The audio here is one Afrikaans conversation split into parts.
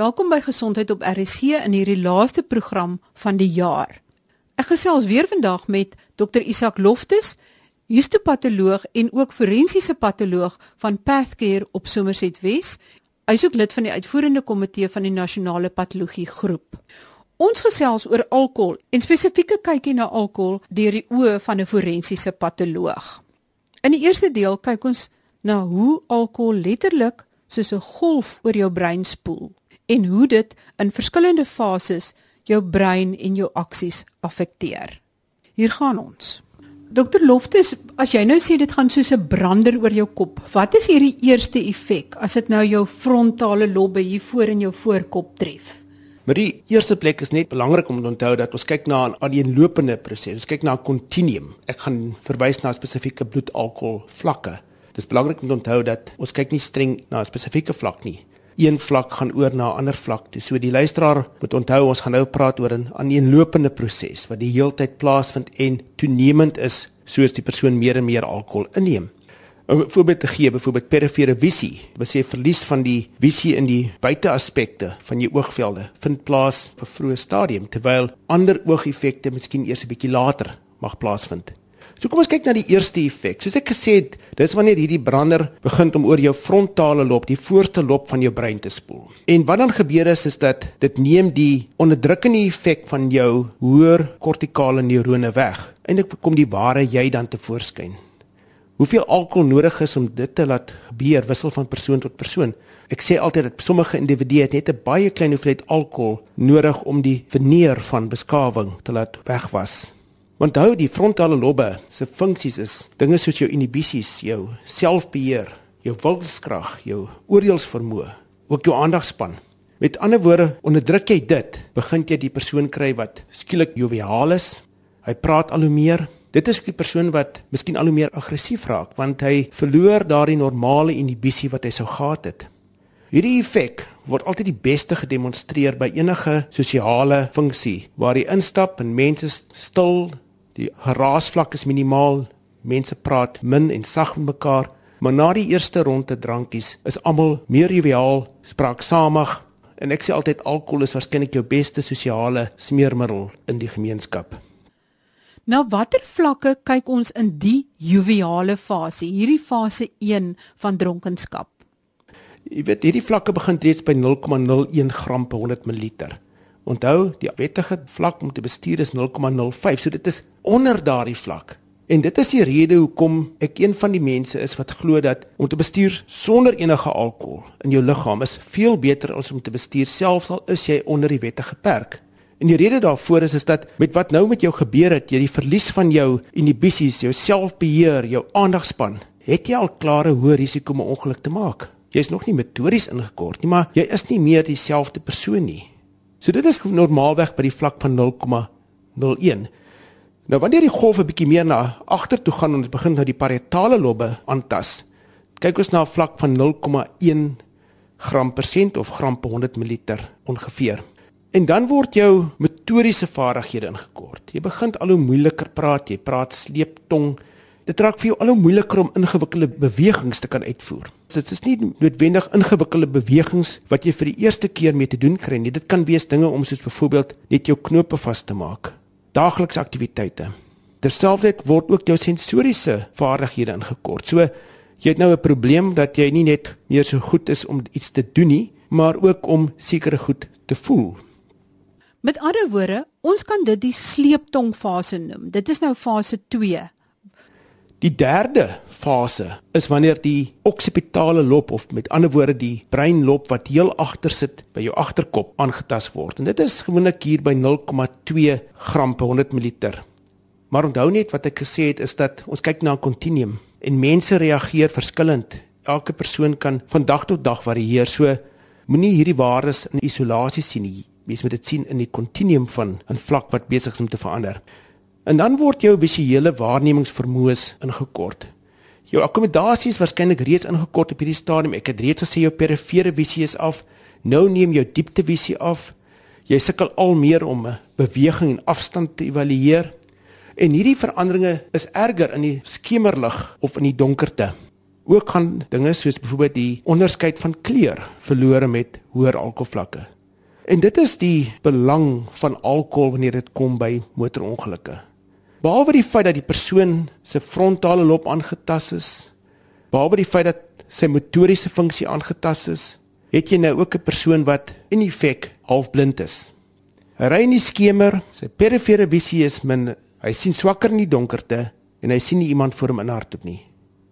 Welkom by Gesondheid op RSG in hierdie laaste program van die jaar. Ek gesels weer vandag met Dr Isak Loftus, histopatoloog en ook forensiese patoloog van Pathcare op Somerset Wes. Hy is ook lid van die uitvoerende komitee van die nasionale patologie groep. Ons gesels oor alkohol en spesifieke kykie na alkohol deur die oë van 'n forensiese patoloog. In die eerste deel kyk ons na hoe alkohol letterlik soos 'n golf oor jou brein spoel en hoe dit in verskillende fases jou brein en jou aksies affekteer. Hier gaan ons. Dokter Loftus, as jy nou sê dit gaan soos 'n brander oor jou kop, wat is hierdie eerste effek as dit nou jou frontale lobbe hier voor in jou voorkop tref? Maar die eerste plek is net belangrik om te onthou dat ons kyk na 'n aaneenlopende proses. Ons kyk na 'n kontinuum. Ek gaan verwys na spesifieke bloedalkohol vlakke. Dit is belangrik om te onthou dat ons kyk nie streng na 'n spesifieke vlak nie een vlak gaan oor na 'n ander vlak toe. So die luisteraar moet onthou ons gaan nou praat oor 'n aaneenlopende proses wat die heeltyd plaasvind en toenemend is soos die persoon meer en meer alkohol inneem. 'n Voorbeeld te gee, byvoorbeeld perifere visie, wat sê verlies van die visie in die buiteaspekte van jou oogvelde vind plaas op 'n vroeë stadium terwyl ander oogeffekte miskien eers 'n bietjie later mag plaasvind. So kom ons kyk na die eerste effek. Soos ek gesê het, dis wanneer hierdie brander begin om oor jou frontale lob, die voorste lob van jou brein te spoel. En wat dan gebeur is is dat dit neem die onderdrukkende effek van jou hoër kortikale neurone weg. Eindelik kom die ware jy dan te voorskyn. Hoeveel alkohol nodig is om dit te laat gebeur wissel van persoon tot persoon. Ek sê altyd dat sommige individue net 'n baie klein hoeveelheid alkohol nodig om die veneer van beskawing te laat wegwas. Onthou die frontale lobbe se funksies is dinge soos jou inhibisies, jou selfbeheer, jou wilskrag, jou oordeelsvermoë, ook jou aandagspan. Met ander woorde, onderdruk jy dit, begin jy die persoon kry wat skielik joviaal is. Hy praat al hoe meer. Dit is die persoon wat miskien al hoe meer aggressief raak want hy verloor daardie normale inhibisie wat hy sou gehad het. Hierdie effek word altyd die beste gedemonstreer by enige sosiale funksie waar jy instap en mense stil Die geraasvlak is minimaal. Mense praat min en sag met mekaar, maar na die eerste ronde drankies is almal meer joviaal, spraaksamig en ek sê altyd alkohol is waarskynlik jou beste sosiale smeermiddel in die gemeenskap. Na watter vlakke kyk ons in die joviale fase, hierdie fase 1 van dronkenskap? Jy weet, hierdie vlakke begin reeds by 0,01 gram per 100 ml. Onthou, die wettige vlak om te bestuur is 0,05, so dit is onder daardie vlak. En dit is die rede hoekom ek een van die mense is wat glo dat om te bestuur sonder enige alkohol in jou liggaam is veel beter as om te bestuur selfs al is jy onder die wettige perk. En die rede daarvoor is is dat met wat nou met jou gebeur het, jy die verlies van jou inhibisies, jou selfbeheer, jou aandagspan, het jy al klare hoë risiko om 'n ongeluk te maak. Jy's nog nie metories ingekort nie, maar jy is nie meer dieselfde persoon nie. So dit is normaalweg by die vlak van 0,01. Nou wanneer die golf 'n bietjie meer na agter toe gaan en dit begin nou die parietale lobbe aantas, kyk ons na 'n vlak van 0,1 gram per sent of gram per 100 ml ongeveer. En dan word jou motoriese vaardighede ingekort. Jy begin al hoe moeiliker praat, jy praat sleeptong. Dit raak vir jou al hoe moeiliker om ingewikkelde bewegings te kan uitvoer. Dit is nie noodwendig ingewikkelde bewegings wat jy vir die eerste keer mee te doen kry nie. Dit kan wees dinge om soos byvoorbeeld net jou knope vas te maak. Daaglikse aktiwiteite. Terselfdertyd word ook jou sensoriese vaardighede ingekort. So jy het nou 'n probleem dat jy nie net meer so goed is om iets te doen nie, maar ook om sekere goed te voel. Met ander woorde, ons kan dit die sleeptongfase noem. Dit is nou fase 2. Die derde fase is wanneer die oksipitale lob of met ander woorde die breinlob wat heel agter sit by jou agterkop aangetast word. En dit is gewoonlik hier by 0,2 gram per 100 ml. Maar onthou net wat ek gesê het is dat ons kyk na 'n kontinuum en mense reageer verskillend. Elke persoon kan van dag tot dag varieer. So moenie hierdie waardes in isolasie sien nie. Mens moet dit sien in die kontinuum van 'n vlak wat besig is om te verander. En dan word jou visuele waarnemingsvermoëns ingekort. Jou akkommodasie is waarskynlik reeds ingekort op hierdie stadium. Ek het reeds gesê jou perifere visie is af. Nou neem jou dieptevisie af. Jy sukkel al meer om beweging en afstand te evalueer. En hierdie veranderinge is erger in die skemerlig of in die donkerte. Ook gaan dinge soos byvoorbeeld die onderskeid van kleur verlore met hoër alkoholvlakke. En dit is die belang van alkohol wanneer dit kom by motorongelukke. Behalwe die feit dat die persoon se frontale lob aangetast is, behalwe die feit dat sy motoriese funksie aangetast is, het jy nou ook 'n persoon wat in effek halfblind is. Hy ry in die skemer, sy perifere visie is min, hy sien swakker in die donkerte en hy sien nie iemand voor hom in hardop nie.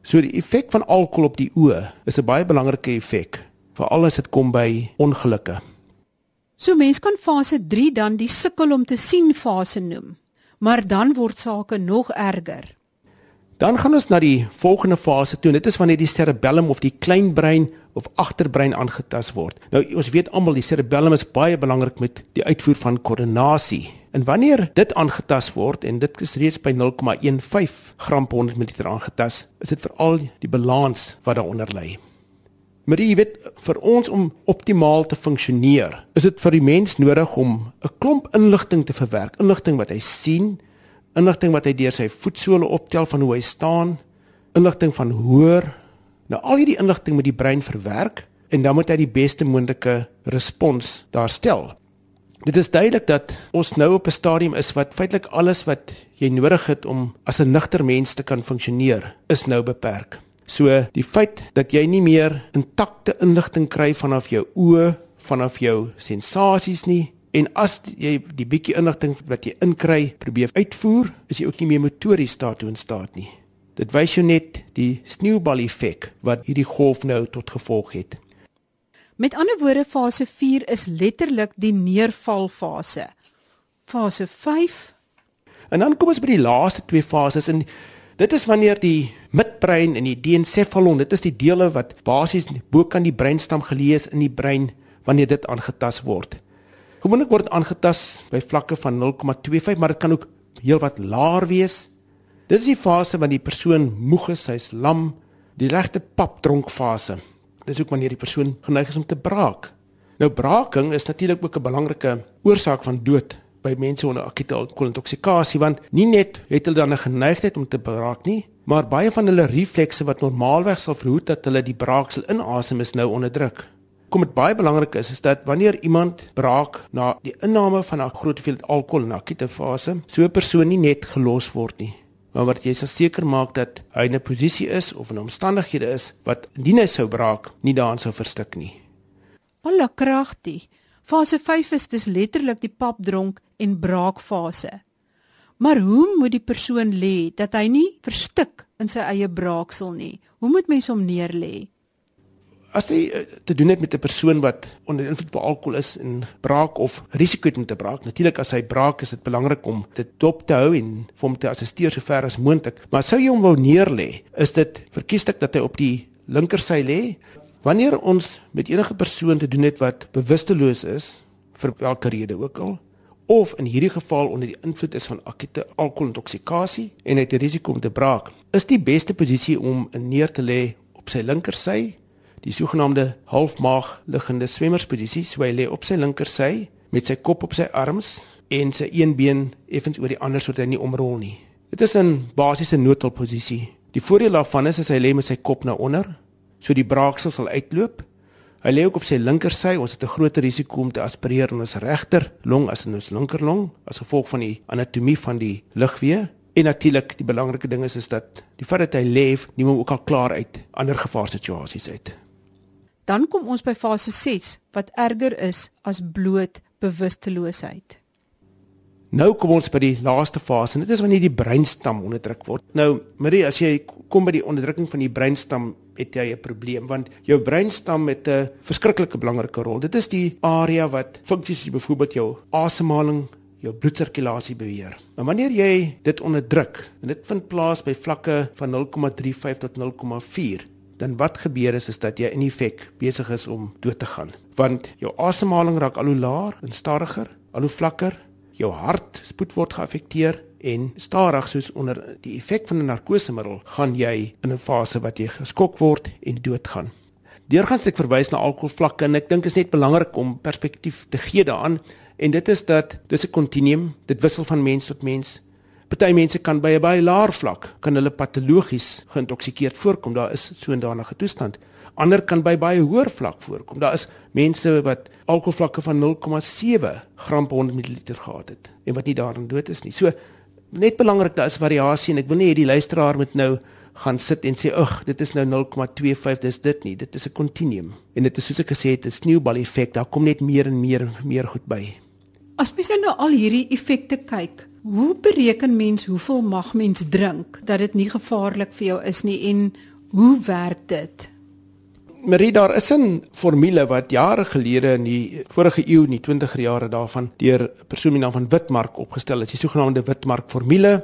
So die effek van alkohol op die oë is 'n baie belangrike effek, veral as dit kom by ongelukke. So mens kan fase 3 dan die sukkel om te sien fase noem, maar dan word sake nog erger. Dan gaan ons na die volgende fase toe. Dit is wanneer die cerebellum of die kleinbrein of agterbrein aangetast word. Nou ons weet almal die cerebellum is baie belangrik met die uitvoer van koördinasie. En wanneer dit aangetast word en dit is reeds by 0,15 gram per 100 ml aangetast, is dit veral die balans wat daaronder lê. Maar jy weet vir ons om optimaal te funksioneer, is dit vir die mens nodig om 'n klomp inligting te verwerk, inligting wat hy sien, inligting wat hy deur sy voetsole optel van hoe hy staan, inligting van hoor. Nou al hierdie inligting moet die brein verwerk en dan moet hy die beste moontlike respons daar stel. Dit is duidelik dat ons nou op 'n stadium is wat feitelik alles wat jy nodig het om as 'n nigter mens te kan funksioneer, is nou beperk. So die feit dat jy nie meer intakte inligting kry vanaf jou oë, vanaf jou sensasies nie, En as jy die bietjie inligting wat jy inkry probeer uitvoer, is jy ook nie meer motories daartoe in staat nie. Dit wys jou net die sneeubal effek wat hierdie golf nou tot gevolg het. Met ander woorde fase 4 is letterlik die neervalfase. Fase 5 En dan kom ons by die laaste twee fases en dit is wanneer die midbrein en die diencephalon, dit is die dele wat basies bokant die breinstam geleë is in die brein wanneer dit aangetast word. Gewoonlik word aangetast by vlakke van 0,25, maar dit kan ook heelwat laer wees. Dit is die fase wanneer die persoon moeg is, hy's lam, die regte papdronk fase. Dis ook wanneer die persoon geneig is om te braak. Nou braaking is natuurlik ook 'n belangrike oorsaak van dood by mense onder akute alkoholintoksikasie want nie net het hulle dan 'n geneigtheid om te braak nie, maar baie van hulle reflekse wat normaalweg sal verhoed dat hulle die braaksel inasem is nou onderdruk kom dit baie belangrik is is dat wanneer iemand braak na die inname van 'n groot hoeveelheid alkohol in 'n akute fase, so 'n persoon nie net gelos word nie, maar wat jy seker maak dat hy in 'n posisie is of in omstandighede is wat indien hy sou braak, nie daaraan sou verstik nie. Alle kragtig. Fase 5 is dis letterlik die papdronk en braakfase. Maar hoe moet die persoon lê dat hy nie verstik in sy eie braaksel nie? Hoe moet mens hom neerlê? as jy uh, te doen het met 'n persoon wat onder invloed van alkohol is en braak of risiko het om te braak, natuurlik as hy braak is dit belangrik om dit dop te hou en hom te assisteer so ver as moontlik. Maar sou jy hom wou neerlê, is dit verkieslik dat hy op die linkersy lê. Wanneer ons met enige persoon te doen het wat bewusteloos is vir watter rede ook al of in hierdie geval onder die invloed is van akute alkoholintoksikasie en het 'n risiko om te braak, is die beste posisie om neer te lê op sy linkersy die sogenaamde halfmaag liggende swemmersposisie, so hy lê op sy linkersy met sy kop op sy arms en sy een been effens oor die ander sodat hy nie omrol nie. Dit is 'n basiese noodhulpposisie. Die voordeel daarvan is as hy lê met sy kop na onder, so die braaksel sal uitloop. Hy lê ook op sy linkersy, ons het 'n groter risiko om te aspireer in ons regter long as in ons linkerlong as gevolg van die anatomie van die lugweë. En natuurlik, die belangrike ding is is dat die feit dat hy leef, neem hom ook al klaar uit ander gevaarsituasies uit. Dan kom ons by fase 6 wat erger is as bloot bewusteloosheid. Nou kom ons by die laaste fase en dit is wanneer die breinstam onderdruk word. Nou, Marie, as jy kom by die onderdrukking van die breinstam, het jy 'n probleem want jou breinstam het 'n verskriklike belangrike rol. Dit is die area wat funksies soos byvoorbeeld jou asemhaling, jou bloedsirkulasie beheer. Maar wanneer jy dit onderdruk en dit vind plaas by vlakke van 0,35 tot 0,4 dan wat gebeur is is dat jy in effek besig is om dood te gaan want jou asemhaling raak al hoe laer en stadiger al hoe vlakker jou hartspoed word geaffekteer en stadig soos onder die effek van 'n narkosemiddel gaan jy in 'n fase wat jy geskok word en doodgaan deurgangs ek verwys na alkoholvlakke en ek dink is net belangrik om perspektief te gee daaraan en dit is dat dis 'n kontinuum dit wissel van mens tot mens Party mense kan by 'n baie laer vlak kan hulle patologies geïntoksikeerd voorkom. Daar is so 'n danige toestand. Ander kan by baie hoër vlak voorkom. Daar is mense wat alkoholvlakke van 0,7 gram per 100 ml gehad het en wat nie daarin dood is nie. So net belangrik daar is variasie en ek wil nie hê die luisteraar moet nou gaan sit en sê ag dit is nou 0,25 dis dit nie. Dit is 'n kontinuum en dit is soos ek gesê het 'n sneeubal effek daar kom net meer en meer en meer goed by. As mens nou al hierdie effekte kyk hoe bereken mens hoeveel mag mens drink dat dit nie gevaarlik vir jou is nie en hoe werk dit Marie daar is 'n formule wat jare gelede in die vorige eeu in die 20er jare daarvan deur 'n persoon met naam van Witmark opgestel is die sogenaamde Witmark formule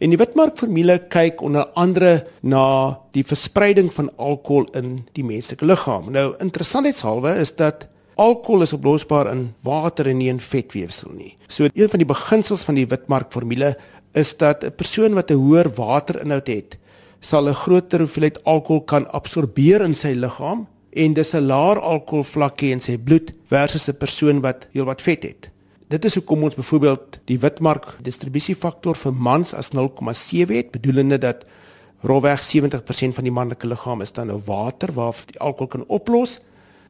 En die witmarkformule kyk onder andere na die verspreiding van alkohol in die menslike liggaam. Nou interessantheidshalwe is dat alkohol is oplosbaar in water en nie in vetweefsel nie. So een van die beginsels van die witmarkformule is dat 'n persoon wat 'n hoër waterinhoud het, sal 'n groter hoeveelheid alkohol kan absorbeer in sy liggaam en dis 'n laer alkoholvlak hê in sy bloed versus 'n persoon wat heelwat vet het. Dit is hoekom ons byvoorbeeld die witmark distribusiefaktor vir mans as 0,7 het, bedoelende dat rowweg 70% van die manlike liggaam is dan nou water waar die alkohol kan oplos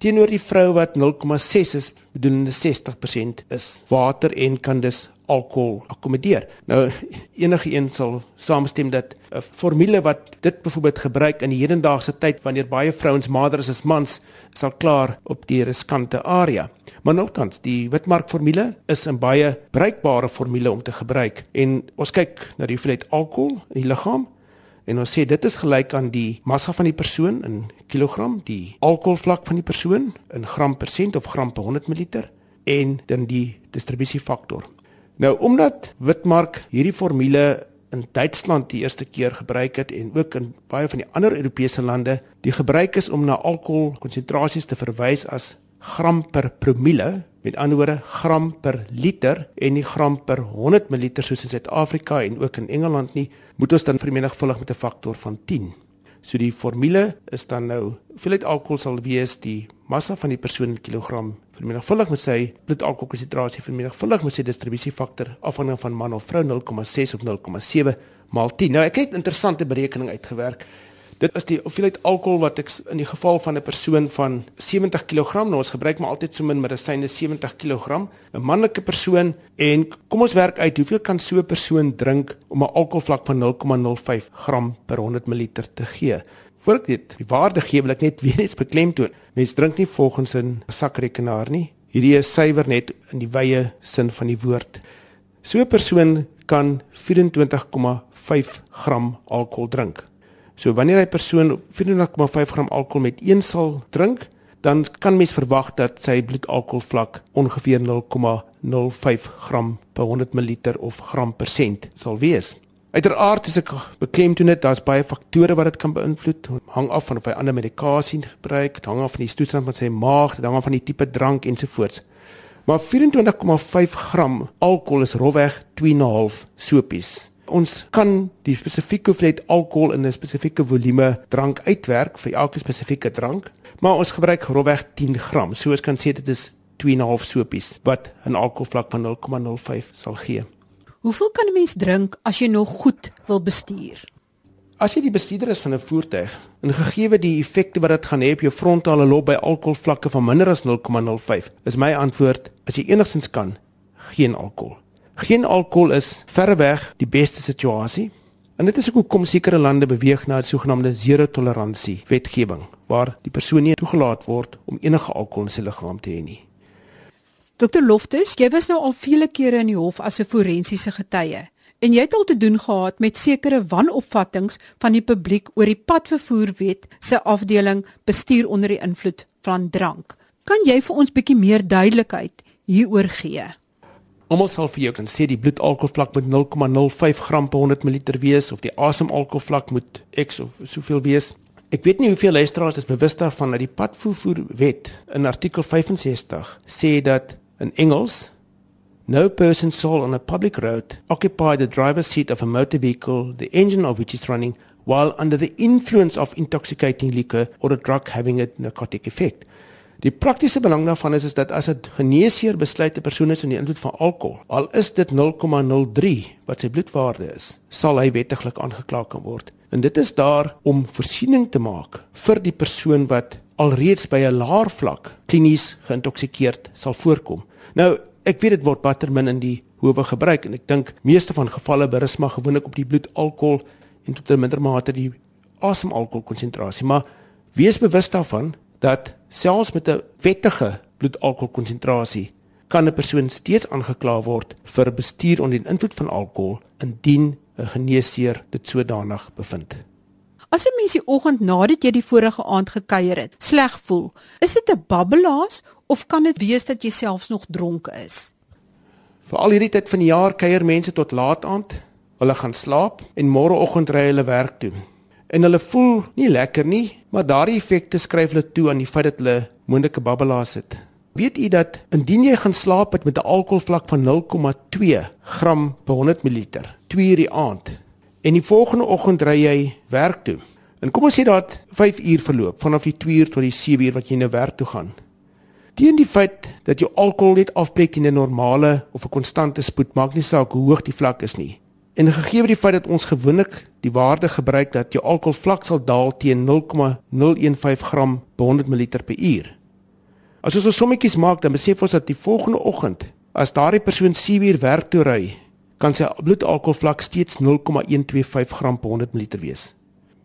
teenoor die vrou wat 0,6 is, bedoelende 60% is water en kan dus alkohol akkommodeer. Nou enige een sal saamstem dat 'n formule wat dit byvoorbeeld gebruik in die hedendaagse tyd wanneer baie vrouens mader is as mans, sal klaar op die riskante area. Maar nogtans, die Witmark formule is 'n baie bruikbare formule om te gebruik en ons kyk na die hoeveelheid alkohol in die liggaam en ons sê dit is gelyk aan die massa van die persoon in kilogram, die alkoholvlak van die persoon in gram per sent of gram per 100 ml en dan die distribusiefaktor. Nou omdat Witmark hierdie formule in Duitsland die eerste keer gebruik het en ook in baie van die ander Europese lande, die gebruik is om na alkoholkonsentrasies te verwys as gram per promille, met ander woorde gram per liter en nie gram per 100 ml soos in Suid-Afrika en ook in Engeland nie, moet ons dan vermenigvuldig met 'n faktor van 10. So die formule is dan nou hoeveelheid alkohol sal wees die massa van die persoon in kilogram vermenigvuldig met sy bloedalkoholkonsentrasie vermenigvuldig met sy distribusiefaktor afhangende van man of vrou 0,6 of 0,7 maal 10. Nou ek het 'n interessante berekening uitgewerk. Dit is die hoeveelheid alkohol wat ek in die geval van 'n persoon van 70 kg, nou ons gebruik maar altyd so min medisyne 70 kg, 'n manlike persoon en kom ons werk uit hoeveel kan so 'n persoon drink om 'n alkoholvlak van 0,05 gram per 100 ml te gee. Voor ek dit die waarde gee, wil ek net weer eens beklemtoon. Mense drink nie volgens 'n sakrekenaar nie. Hierdie is suiwer net in die wye sin van die woord. So 'n persoon kan 24,5 gram alkohol drink. So wanneer 'n persoon 24,5 gram alkohol met een sal drink, dan kan mens verwag dat sy bloedalkoholvlak ongeveer 0,05 gram per 100 ml of gram per sent sal wees. Uiteraard is ek beklemtoon dit daar's baie faktore wat dit kan beïnvloed. Hang af van of hy ander medikasie gebruik, hang af van die toestand van sy maag, hang af van die tipe drank ensovoorts. Maar 24,5 gram alkohol is rofweg 2,5 sopies ons kan die spesifieke hoeveelheid alkohol in 'n spesifieke volume drank uitwerk vir elke spesifieke drank, maar ons gebruik grofweg 10 gram. So ons kan sê dit is 2,5 sopies wat 'n alkoholvlak van 0,05 sal gee. Hoeveel kan 'n mens drink as jy nog goed wil bestuur? As jy die bestuurder is van 'n voertuig en gegee die effekte wat dit gaan hê op jou frontale lob by alkoholvlakke van minder as 0,05, is my antwoord as jy enigstens kan, geen alkohol. Geen alkohol is verreweg die beste situasie. En dit is ook hoekom sekere lande beweeg na 'n sogenaamde zero toleransie wetgewing waar die persoon nie toegelaat word om enige alkohol in sy liggaam te hê nie. Dr Loftus, jy was nou al vele kere in die hof as 'n forensiese getuie en jy het al te doen gehad met sekere wanopvattinge van die publiek oor die padvervoerwet se afdeling bestuur onder die invloed van drank. Kan jy vir ons bietjie meer duidelikheid hieroor gee? Almal sal vir jou kan sê die bloedalkoholvlak moet 0,05 gram per 100 ml wees of die asemalkoholvlak moet X of soveel wees. Ek weet nie hoeveel luisteraars is bewus daarvan dat die padvervoerwet in artikel 65 sê dat in Engels no person shall on a public road occupy the driver's seat of a motor vehicle the engine of which is running while under the influence of intoxicating liquor or a drug having a narcotic effect. Die praktiese belang daarvan is is dat as 'n geneesheer besluit 'n persoon is onder invloed van alkohol, al is dit 0,03 wat sy bloedwaarde is, sal hy wettiglik aangekla kan word. En dit is daar om voorsiening te maak vir die persoon wat alreeds by 'n laer vlak klinies geïntoksikeerd sal voorkom. Nou, ek weet dit word baie min in die howe gebruik en ek dink meeste van gevalle berus maar gewoonlik op die bloedalkohol en tot 'n minder mate die asemalkohol konsentrasie, maar wees bewus daarvan dat selfs met 'n wettige bloedalkohol konsentrasie kan 'n persoon steeds aangekla word vir bestuur onder die invloed van alkohol indien 'n geneesheer dit sodanig bevind. As 'n mens die oggend nadat jy die vorige aand gekuier het, sleg voel, is dit 'n babbelaas of kan dit wees dat jy selfs nog dronk is? Vir al hierdie tyd van die jaar kuier mense tot laat aand, hulle gaan slaap en môreoggend ry hulle werk toe en hulle voel nie lekker nie, maar daardie effekte skryf hulle toe aan die feit dat hulle moontlike babbelaars het. Weet u dat indien jy gaan slaap met 'n alkoholvlak van 0,2 gram per 100 ml, 2 uur die aand en die volgende oggend ry jy werk toe. En kom ons sê dat 5 uur verloop vanaf die 2 uur tot die 7 uur wat jy nou werk toe gaan. Teen die feit dat jou alkohol net afbreek in 'n normale of 'n konstante spoed, maak nie saak hoe hoog die vlak is nie. En gegee die feit dat ons gewoonlik die waarde gebruik dat jou alkoholvlak sal daal teen 0,015 gram per 100 ml per uur. As ons so sommetjies maak, dan besef ons dat die volgende oggend, as daardie persoon 7 uur werk toe ry, kan sy bloedalkoholvlak steeds 0,125 gram per 100 ml wees.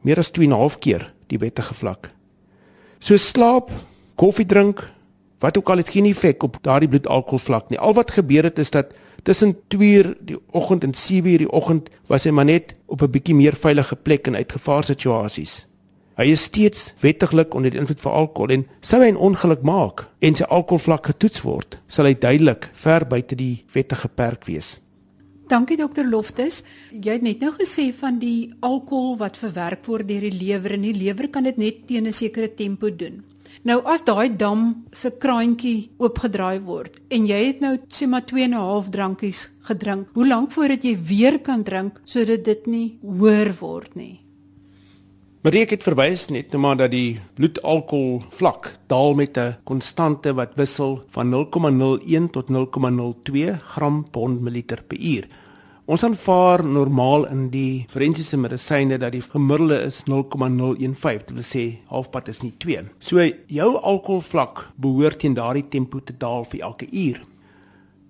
Meer as 2.5 keer die wettige vlak. So slaap, koffie drink, wat ook al het geen effek op daardie bloedalkoholvlak nie. Al wat gebeur het is dat tussen 2uur die oggend en 7uur die oggend was hy maar net op 'n bietjie meer veilige plek in uitgevaarsituasies. Hy is steeds wettiglik onder die invloed van alkohol en sou hy 'n ongeluk maak en sy alkoholvlak getoets word, sal hy duidelik ver buite die wettige perk wees. Dankie dokter Loftus. Jy het net nou gesê van die alkohol wat verwerk word deur die lewer en die lewer kan dit net teen 'n sekere tempo doen. Nou as daai dam se kraantjie oopgedraai word en jy het nou sê maar 2 en 'n half drankies gedrink, hoe lank voordat jy weer kan drink sodat dit nie hoër word nie? Maar ek het verwys net nou maar dat die bloedalkohol vlak daal met 'n konstante wat wissel van 0,01 tot 0,02 gram per 100 ml per uur. Ons aanvaar normaal in die forensiese medisyne dat die gemiddelde is 0,015, dit wil sê halfpad is nie 2. So jou alkoholvlak behoort teen daardie tempo te daal vir elke uur.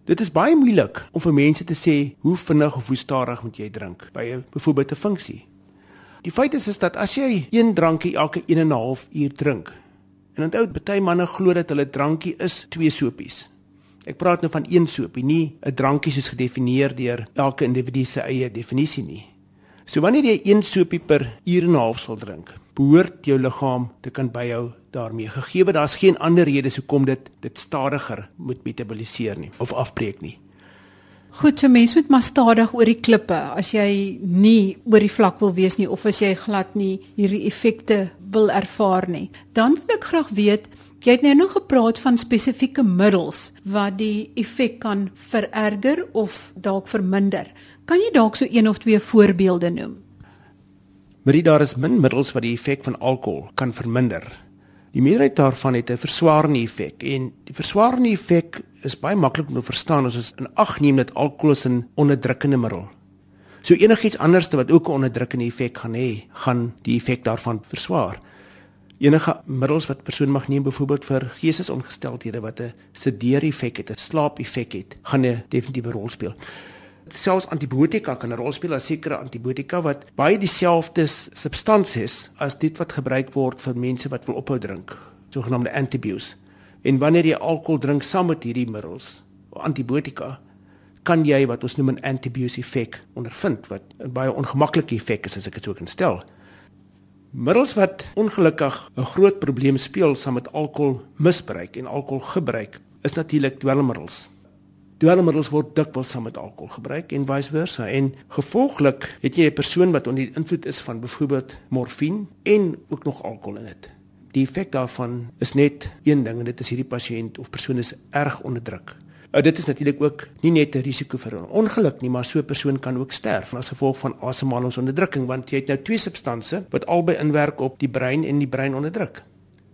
Dit is baie moeilik om vir mense te sê hoe vinnig of hoe stadig moet jy drink by 'n byvoorbeeld 'n funksie. Die feit is is dat as jy een drankie elke 1 en 'n half uur drink. En onthou, baie manne glo dat hulle drankie is twee sopies. Ek praat nou van een soopie, nie 'n drankie soos gedefinieer deur elke individu se eie definisie nie. So wanneer jy een soopie per uur en 'n half sal drink, behoort jou liggaam te kan byhou daarmee. Gegee dat daar's geen ander rede hoekom dit dit stadiger moet metaboliseer nie of afbreek nie. Goed, so mense moet maar stadig oor die klippe as jy nie oor die vlak wil wees nie of as jy glad nie hierdie effekte wil ervaar nie. Dan wil ek graag weet Jy het nou nog gepraat van spesifieke middels wat die effek kan vererger of dalk verminder. Kan jy dalk so een of twee voorbeelde noem? Maar daar is min middels wat die effek van alkohol kan verminder. Die meerderheid daarvan het 'n verswaarende effek en die verswaarende effek is baie maklik om te verstaan as ons in ag neem dat alkohol 'n onderdrukkende middel. So enigiets anders wat ook 'n onderdrukkende effek gaan hê, gaan die effek daarvan verswaar enige middels wat persoon mag neem byvoorbeeld vir geestesongesteldhede wat 'n sedeer effek het, 'n slaap effek het, gaan 'n definitiewe rol speel. Selfs antibiotika kan 'n rol speel, as sekere antibiotika wat baie dieselfde substansies as dit wat gebruik word vir mense wat wil ophou drink, sogenaamde antibiotics. En wanneer jy alkohol drink saam met hierdie middels, antibiotika, kan jy wat ons noem 'n antibiotic effek ondervind wat 'n baie ongemaklike effek is as ek dit so kan stel. Middels wat ongelukkig 'n groot probleem speel saam met alkoholmisbruik en alkoholgebruik is natuurlik dwelmmiddels. Dwelmmiddels word dikwels saam met alkohol gebruik en vice versa en gevolglik het jy 'n persoon wat onder die invloed is van byvoorbeeld morfine en ook nog alkohol in dit. Die effek daarvan is net een ding en dit is hierdie pasiënt of persoon is erg onderdruk. Uh, dit is natuurlik ook nie net 'n risiko vir 'n ongeluk nie, maar so 'n persoon kan ook sterf as gevolg van asemhalingsonderdrukking want jy het nou twee substansies wat albei inwerk op die brein en die brein onderdruk.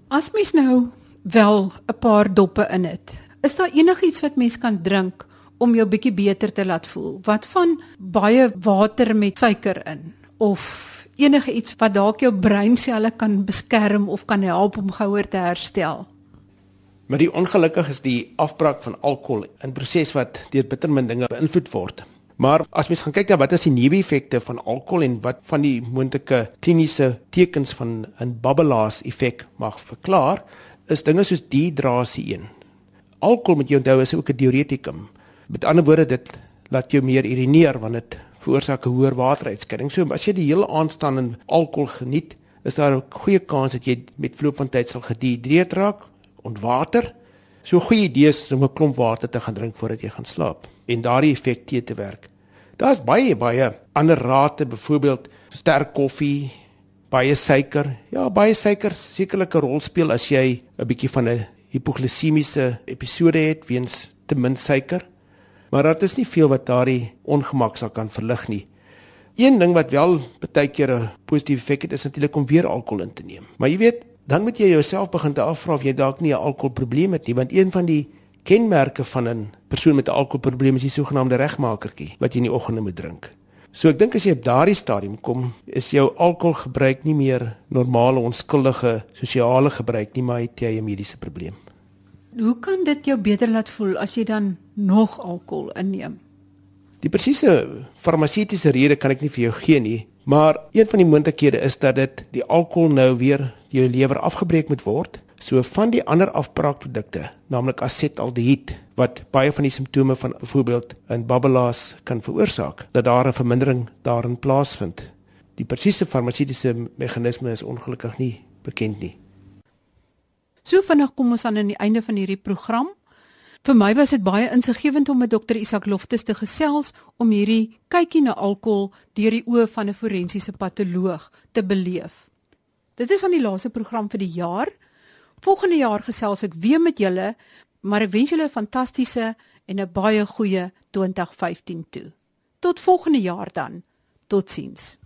As mens nou wel 'n paar doppe in het. Is daar enigiets wat mens kan drink om jou bietjie beter te laat voel? Wat van baie water met suiker in of enige iets wat dalk jou breinselle kan beskerm of kan help om gouer te herstel? Maar die ongelukkig is die afbraak van alkohol 'n proses wat deur bittermin dinge beïnvloed word. Maar as mens gaan kyk na wat is die neeweffekte van alkohol en wat van die moontlike kliniese tekens van 'n babbelaars effek mag verklaar, is dinge soos dehydrasie een. Alkohol moet jy onthou is ook 'n diuretikum. Met ander woorde dit laat jou meer urineer want dit veroorsaak 'n hoër wateruitskeiding. So as jy die hele aand staan en alkohol geniet, is daar 'n goeie kans dat jy met verloop van tyd sal gedehidreerd raak, ontwater. So 'n goeie idee is om 'n klomp water te gaan drink voordat jy gaan slaap en daardie effek te te werk. Daar's baie baie ander rade, byvoorbeeld sterk koffie, baie suiker. Ja, baie suiker sekerlik 'n rol speel as jy 'n bietjie van 'n hipoglisemiese episode het weens te min suiker. Maar dit is nie veel wat daardie ongemak sal kan verlig nie. Een ding wat wel baie keer 'n positiewe effek het is natuurlik om weer alkohol in te neem. Maar jy weet, dan moet jy jouself begin te afvra of jy dalk nie 'n alkoholprobleem het nie, want een van die kenmerke van 'n persoon met 'n alkoholprobleem is die sogenaamde regmakertjie wat jy in die oggende moet drink. So ek dink as jy op daardie stadium kom, is jou alkoholgebruik nie meer normale onskuldige sosiale gebruik nie, maar het jy 'n mediese probleem. Hoe kan dit jou beter laat voel as jy dan nog alkohol inneem? Die presiese farmaseutiese rede kan ek nie vir jou gee nie, maar een van die moontlikhede is dat dit die alkohol nou weer jou lewer afgebreek moet word. So van die ander afbraakprodukte, naamlik asetaldehied wat baie van die simptome van byvoorbeeld 'n babbelaars kan veroorsaak, dat daar 'n vermindering daarin plaasvind. Die presiese farmaseutiese meganisme is ongelukkig nie bekend nie. So vinnig kom ons aan aan die einde van hierdie program. Vir my was dit baie insiggewend om met dokter Isak Loftus te gesels om hierdie kykie na alkohol deur die oë van 'n forensiese patoloog te beleef. Dit is aan die laaste program vir die jaar. Volgende jaar gesels ek weer met julle, maar ek wens julle 'n fantastiese en 'n baie goeie 2015 toe. Tot volgende jaar dan. Totsiens.